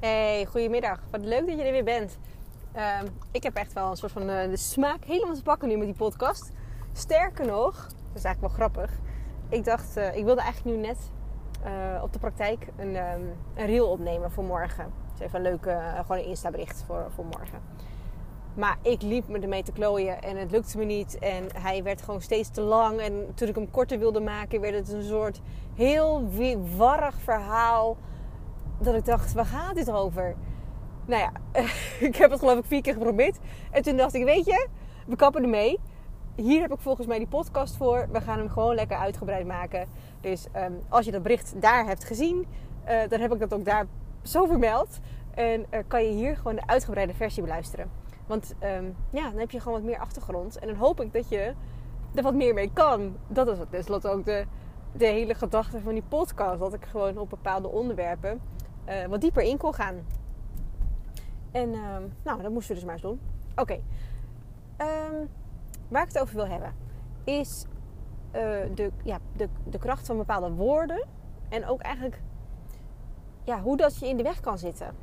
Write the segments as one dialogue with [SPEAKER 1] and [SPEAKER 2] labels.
[SPEAKER 1] Hey, goedemiddag. Wat leuk dat je er weer bent. Ehm, ik heb echt wel een soort van uh, de smaak helemaal te pakken nu met die podcast. Sterker nog, dat is eigenlijk wel grappig. Ik dacht, uh, ik wilde eigenlijk nu net uh, op de praktijk een, um, een reel opnemen voor morgen. Dus even een leuke, gewoon een Insta-bericht voor, voor morgen. Maar ik liep me ermee te klooien en het lukte me niet. En hij werd gewoon steeds te lang. En toen ik hem korter wilde maken, werd het een soort heel warrig verhaal dat ik dacht, waar gaat dit over? Nou ja, ik heb het geloof ik vier keer geprobeerd. En toen dacht ik, weet je, we kappen ermee. Hier heb ik volgens mij die podcast voor. We gaan hem gewoon lekker uitgebreid maken. Dus um, als je dat bericht daar hebt gezien, uh, dan heb ik dat ook daar zo vermeld. En uh, kan je hier gewoon de uitgebreide versie beluisteren. Want um, ja, dan heb je gewoon wat meer achtergrond. En dan hoop ik dat je er wat meer mee kan. Dat is tenslotte ook de, de hele gedachte van die podcast. Dat ik gewoon op bepaalde onderwerpen uh, wat dieper in kon gaan. En uh, nou, dat moesten we dus maar eens doen. Oké. Um, waar ik het over wil hebben is uh, de, ja, de, de kracht van bepaalde woorden. En ook eigenlijk ja, hoe dat je in de weg kan zitten.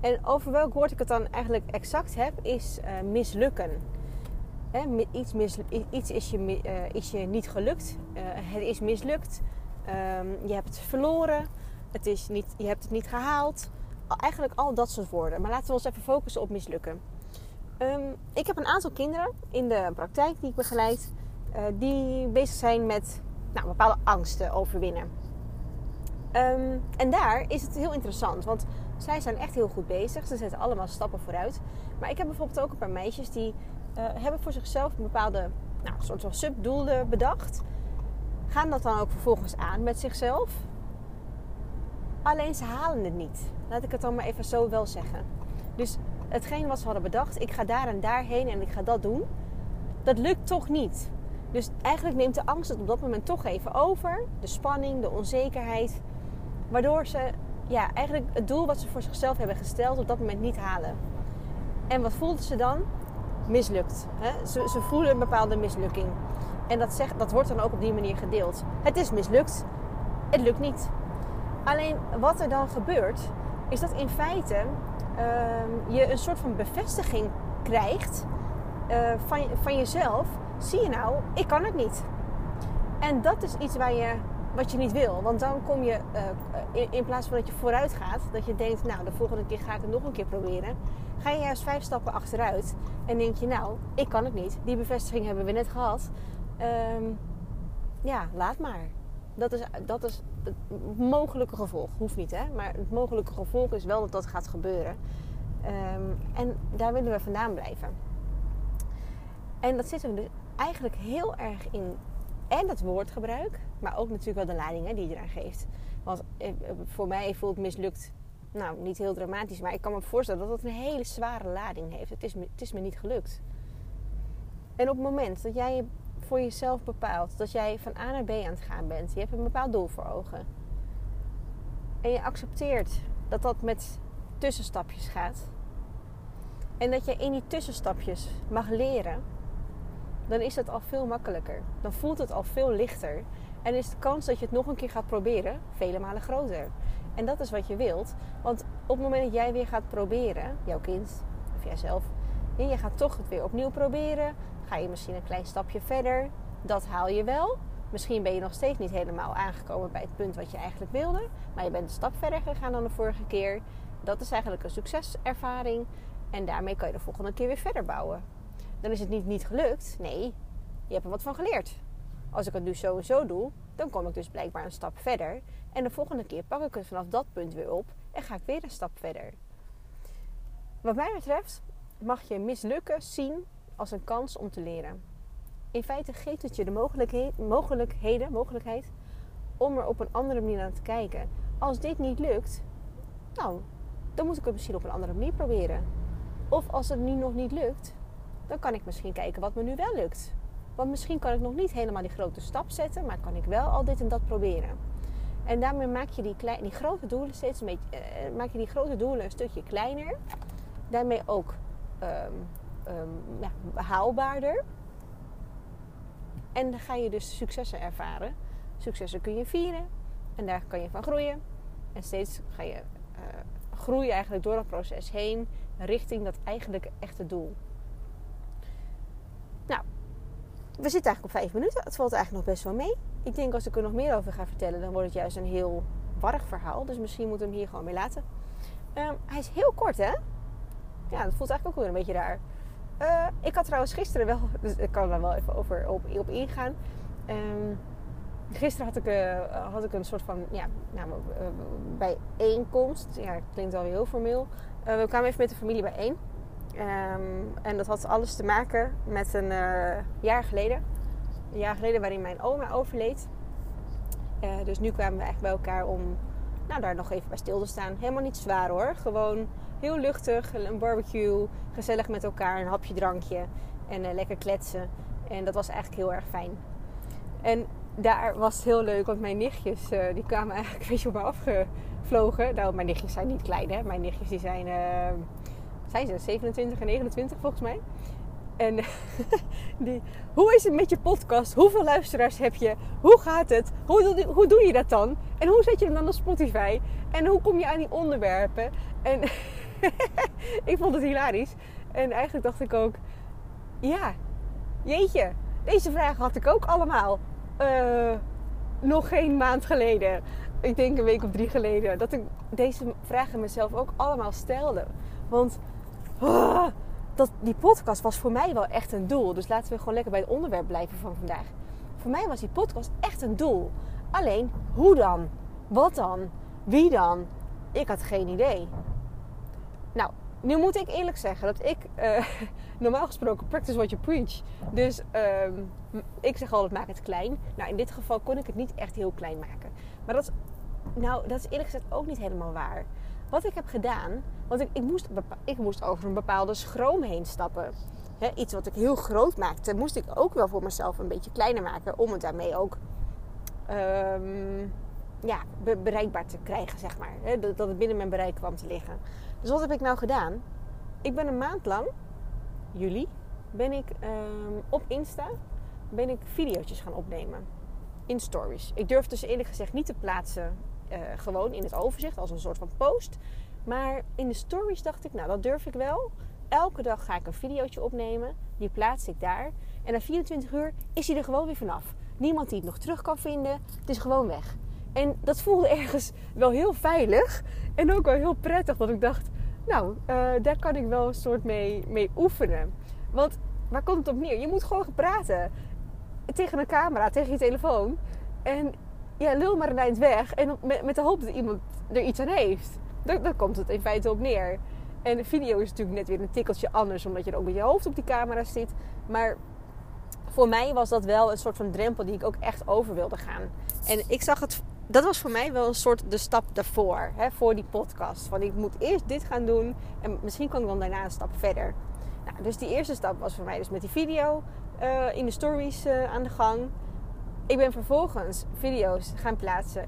[SPEAKER 1] En over welk woord ik het dan eigenlijk exact heb, is uh, mislukken. Hè, iets, iets is, je, uh, is je niet gelukt. het is mislukt. Um, je hebt verloren het is niet, je hebt het niet gehaald. Eigenlijk al dat soort woorden. Maar laten we ons even focussen op mislukken. Um, ik heb een aantal kinderen in de praktijk die ik begeleid, uh, die bezig zijn met nou, bepaalde angsten overwinnen. Um, en daar is het heel interessant, want zij zijn echt heel goed bezig. Ze zetten allemaal stappen vooruit. Maar ik heb bijvoorbeeld ook een paar meisjes die uh, hebben voor zichzelf een bepaalde nou, soort van subdoelen bedacht. Gaan dat dan ook vervolgens aan met zichzelf. Alleen ze halen het niet. Laat ik het dan maar even zo wel zeggen. Dus hetgeen wat ze hadden bedacht, ik ga daar en daarheen en ik ga dat doen, dat lukt toch niet. Dus eigenlijk neemt de angst het op dat moment toch even over. De spanning, de onzekerheid. Waardoor ze ja, eigenlijk het doel wat ze voor zichzelf hebben gesteld op dat moment niet halen. En wat voelden ze dan? Mislukt. Hè? Ze, ze voelen een bepaalde mislukking. En dat, dat wordt dan ook op die manier gedeeld. Het is mislukt. Het lukt niet. Alleen wat er dan gebeurt, is dat in feite uh, je een soort van bevestiging krijgt uh, van, van jezelf. Zie je nou, ik kan het niet. En dat is iets waar je, wat je niet wil. Want dan kom je, uh, in, plaats van dat je vooruit gaat, dat je denkt, nou de volgende keer ga ik het nog een keer proberen. Ga je juist vijf stappen achteruit en denk je, nou, ik kan het niet. Die bevestiging hebben we net gehad. Um, ja, laat maar. Dat is, dat is het mogelijke gevolg. Hoeft niet, hè? Maar het mogelijke gevolg is wel dat dat gaat gebeuren. Um, en daar willen we vandaan blijven. En dat zit er dus eigenlijk heel erg in. En het woordgebruik, maar ook natuurlijk wel de lading hè, die je eraan geeft. Want eh, voor mij voelt mislukt, nou niet heel dramatisch, maar ik kan me voorstellen dat het een hele zware lading heeft. Het is me, het is me niet gelukt. En op het moment dat jij voor jezelf bepaalt dat jij van A naar B aan het gaan bent. Je hebt een bepaald doel voor ogen. En je accepteert dat dat met tussenstapjes gaat. En dat je in die tussenstapjes mag leren. Dan is het al veel makkelijker. Dan voelt het al veel lichter. En is de kans dat je het nog een keer gaat proberen vele malen groter. En dat is wat je wilt. Want op het moment dat jij weer gaat proberen, jouw kind of jijzelf, je gaat toch het weer opnieuw proberen. Ga je misschien een klein stapje verder. Dat haal je wel. Misschien ben je nog steeds niet helemaal aangekomen bij het punt wat je eigenlijk wilde. Maar je bent een stap verder gegaan dan de vorige keer. Dat is eigenlijk een succeservaring. En daarmee kan je de volgende keer weer verder bouwen. Dan is het niet niet gelukt. Nee, je hebt er wat van geleerd. Als ik het nu zo en zo doe, dan kom ik dus blijkbaar een stap verder. En de volgende keer pak ik het vanaf dat punt weer op en ga ik weer een stap verder. Wat mij betreft mag je mislukken zien als een kans om te leren. In feite geeft het je de mogelijkheden, mogelijkheid om er op een andere manier aan te kijken. Als dit niet lukt, nou, dan moet ik het misschien op een andere manier proberen. Of als het nu nog niet lukt, dan kan ik misschien kijken wat me nu wel lukt. Want misschien kan ik nog niet helemaal die grote stap zetten, maar kan ik wel al dit en dat proberen. En daarmee maak je die, grote doelen steeds een beetje, uh, maak je die grote doelen een stukje kleiner. Daarmee ook um, um, ja, haalbaarder. En dan ga je dus successen ervaren. Successen kun je vieren en daar kan je van groeien. En steeds ga je uh, groei eigenlijk door dat proces heen richting dat eigenlijk echte doel. Nou, we zitten eigenlijk op vijf minuten. Het valt eigenlijk nog best wel mee. Ik denk als ik er nog meer over ga vertellen, dan wordt het juist een heel warrig verhaal. Dus misschien moeten we hem hier gewoon mee laten. Ehm, hij is heel kort, hè? Ja, dat voelt eigenlijk ook weer een beetje raar. Uh, ik had trouwens gisteren wel, dus ik kan er wel even over op, op ingaan. Um, gisteren had ik, uh, had ik een soort van ja, nou, bijeenkomst. Ja, klinkt wel heel formeel. we kwamen even met de familie bijeen. Um, en dat had alles te maken met een jaar geleden. Een jaar geleden waarin mijn oma overleed. dus nu kwamen we echt bij elkaar om nou, daar nog even bij stil te staan. Helemaal niet zwaar hoor. Gewoon heel luchtig, een barbecue, gezellig met elkaar, een hapje drankje en uh, lekker kletsen. En dat was eigenlijk heel erg fijn. En daar was het heel leuk, want mijn nichtjes uh, die kwamen eigenlijk een beetje op me afgevlogen. Nou, mijn nichtjes zijn niet klein hè. Mijn nichtjes die zijn, uh, zijn ze 27 en 29 volgens mij. En die, hoe is het met je podcast? Hoeveel luisteraars heb je? Hoe gaat het? Hoe, doe, hoe doe je dat dan? En hoe zet je hem dan op Spotify? En hoe kom je aan die onderwerpen? En ik vond het hilarisch. En eigenlijk dacht ik ook, ja, jeetje, deze vragen had ik ook allemaal. Uh, nog geen maand geleden. Ik denk een week of drie geleden. Dat ik deze vragen mezelf ook allemaal stelde. Want uh, die podcast was voor mij wel echt een doel. Dus laten we gewoon lekker bij het onderwerp blijven van vandaag. Voor mij was die podcast echt een doel. Alleen, hoe dan? Wat dan? Wie dan? Ik had geen idee. Nou, nu moet ik eerlijk zeggen dat ik uh, normaal gesproken practice what you preach. Dus uh, ik zeg altijd maak het klein. Nou, in dit geval kon ik het niet echt heel klein maken. Maar dat is, nou, dat is eerlijk gezegd ook niet helemaal waar. Wat ik heb gedaan, want ik, ik moest, ik moest over een bepaalde schroom heen stappen. iets wat ik heel groot maakte, moest ik ook wel voor mezelf een beetje kleiner maken. Om het daarmee ook um, ja, bereikbaar te krijgen, zeg maar. dat het binnen mijn bereik kwam te liggen. Dus wat heb ik nou gedaan? Ik ben een maand lang, juli, ben ik um, op Insta ben ik video's gaan opnemen. In stories. Ik durf dus eerlijk gezegd niet te plaatsen uh, gewoon in het overzicht als een soort van post. Maar in de stories dacht ik, nou dat durf ik wel. Elke dag ga ik een videootje opnemen. Die plaats ik daar. En na 24 uur is hij er gewoon weer vanaf. Niemand die het nog terug kan vinden. Het is gewoon weg. En dat voelde ergens wel heel veilig. En ook wel heel prettig. Dat ik dacht, nou, uh, daar kan ik wel een soort mee, mee oefenen. Want waar komt het op neer? Je moet gewoon praten. Tegen een camera, tegen je telefoon. En ja, lul maar een eind weg. En met de hoop dat iemand er iets aan heeft. Daar, komt het in feite op neer. En de video is natuurlijk net weer een tikkeltje anders. Omdat je er ook met je hoofd op die camera zit. Maar voor mij was dat wel een soort van drempel die ik ook echt over wilde gaan. En ik zag het dat was voor mij wel een soort de stap daarvoor, hè, voor die podcast. Van ik moet eerst dit gaan doen en misschien kan ik dan daarna een stap verder. Nou, dus die eerste stap was voor mij dus met die video uh, in de stories uh, aan de gang. Ik ben vervolgens video's gaan plaatsen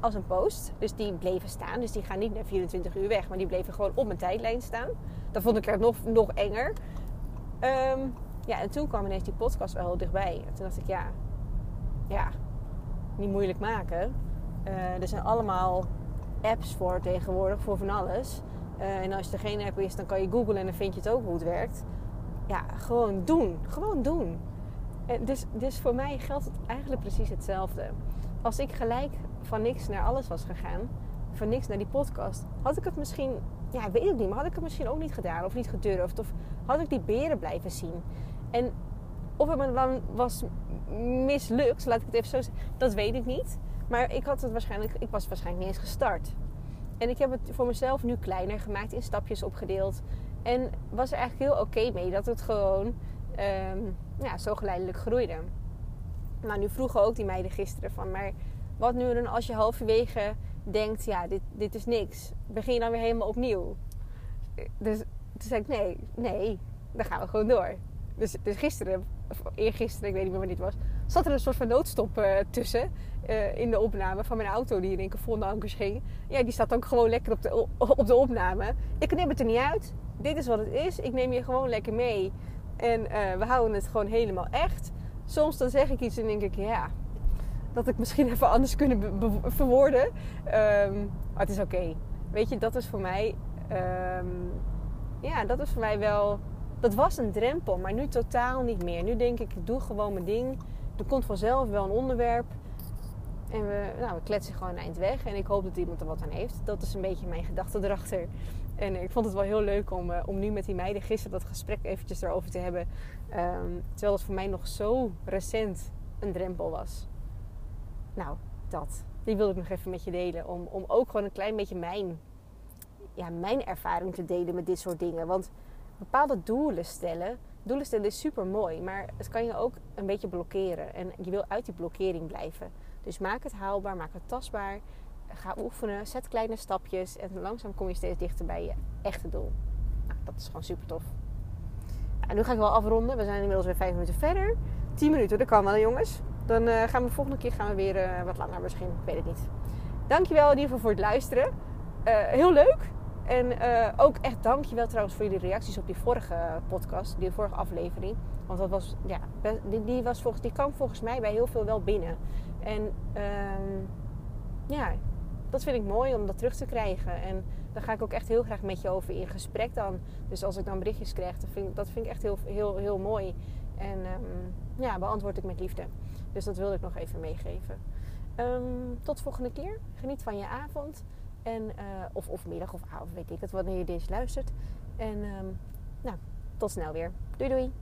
[SPEAKER 1] als een post. Dus die bleven staan. Dus die gaan niet naar 24 uur weg, maar die bleven gewoon op mijn tijdlijn staan. Dat vond ik er nog, nog enger. Um, ja, en toen kwam ineens die podcast wel dichtbij. En toen dacht ik, ja, ja, niet moeilijk maken. Uh, er zijn allemaal apps voor tegenwoordig, voor van alles. Uh, en als er geen app is, dan kan je googlen en dan vind je het ook hoe het werkt. Ja, gewoon doen. Gewoon doen. En dus, dus voor mij geldt het eigenlijk precies hetzelfde. Als ik gelijk van niks naar alles was gegaan, van niks naar die podcast, had ik het misschien, ja, weet ik niet, maar had ik het misschien ook niet gedaan of niet gedurfd. Of had ik die beren blijven zien. En of het me dan was mislukt, laat ik het even zo zeggen, dat weet ik niet. Maar ik, had het waarschijnlijk, ik was waarschijnlijk niet eens gestart. En ik heb het voor mezelf nu kleiner gemaakt, in stapjes opgedeeld. En was er eigenlijk heel oké mee dat het gewoon um, ja, zo geleidelijk groeide. Nou, nu vroegen ook die meiden gisteren van, maar wat nu dan als je halverwege denkt, ja, dit, dit is niks. Begin je dan weer helemaal opnieuw? Dus toen zei ik, nee, nee, dan gaan we gewoon door. Dus, dus gisteren of eergisteren, ik weet niet meer wanneer het was, zat er een soort van noodstop uh, tussen uh, in de opname van mijn auto die in één keer vol ankers ging. Ja, die staat ook gewoon lekker op de, op de opname. Ik neem het er niet uit. Dit is wat het is. Ik neem je gewoon lekker mee. En uh, we houden het gewoon helemaal echt. Soms dan zeg ik iets en denk ik, ja, dat ik misschien even anders kunnen verwoorden. Um, maar het is oké. Weet je, dat is voor mij, ehm, ja, dat is voor mij wel, dat was een drempel, maar nu totaal niet meer. Nu denk ik, ik doe gewoon mijn ding. Er komt vanzelf wel een onderwerp. En we, nou, we kletsen gewoon eind weg. En ik hoop dat iemand er wat aan heeft. Dat is een beetje mijn gedachte erachter. En ik vond het wel heel leuk om, uh, om nu met die meiden gisteren dat gesprek eventjes erover te hebben. Um, terwijl het voor mij nog zo recent een drempel was. Nou, dat. Die wilde ik nog even met je delen. Om, om ook gewoon een klein beetje mijn, ja, mijn ervaring te delen met dit soort dingen. Want bepaalde doelen stellen. Doelen stellen is super mooi. Maar het kan je ook een beetje blokkeren. En je wil uit die blokkering blijven. Dus maak het haalbaar, maak het tastbaar. Ga oefenen, zet kleine stapjes. En langzaam kom je steeds dichter bij je echte doel. Nou, dat is gewoon super tof. En nu ga ik wel afronden. We zijn inmiddels weer vijf minuten verder. 10 minuten, dat kan wel jongens. Dan uh, gaan we de volgende keer gaan we weer uh, wat langer misschien. Ik weet het niet. Dankjewel in ieder geval voor het luisteren. Uh, heel leuk. En ook echt dankjewel trouwens voor jullie reacties op die vorige podcast. Die vorige aflevering. Want dat was, ja, die, die, was volgens, die kwam volgens mij bij heel veel wel binnen. En um, ja, dat vind ik mooi om dat terug te krijgen. En daar ga ik ook echt heel graag met je over in gesprek dan. Dus als ik dan berichtjes krijg, dat vind, dat vind ik echt heel, heel, heel mooi. En um, ja, beantwoord ik met liefde. Dus dat wilde ik nog even meegeven. Um, tot volgende keer. Geniet van je avond. En, uh, of, of middag of avond, weet ik het, wanneer je deze luistert. En um, nou, tot snel weer. Doei doei.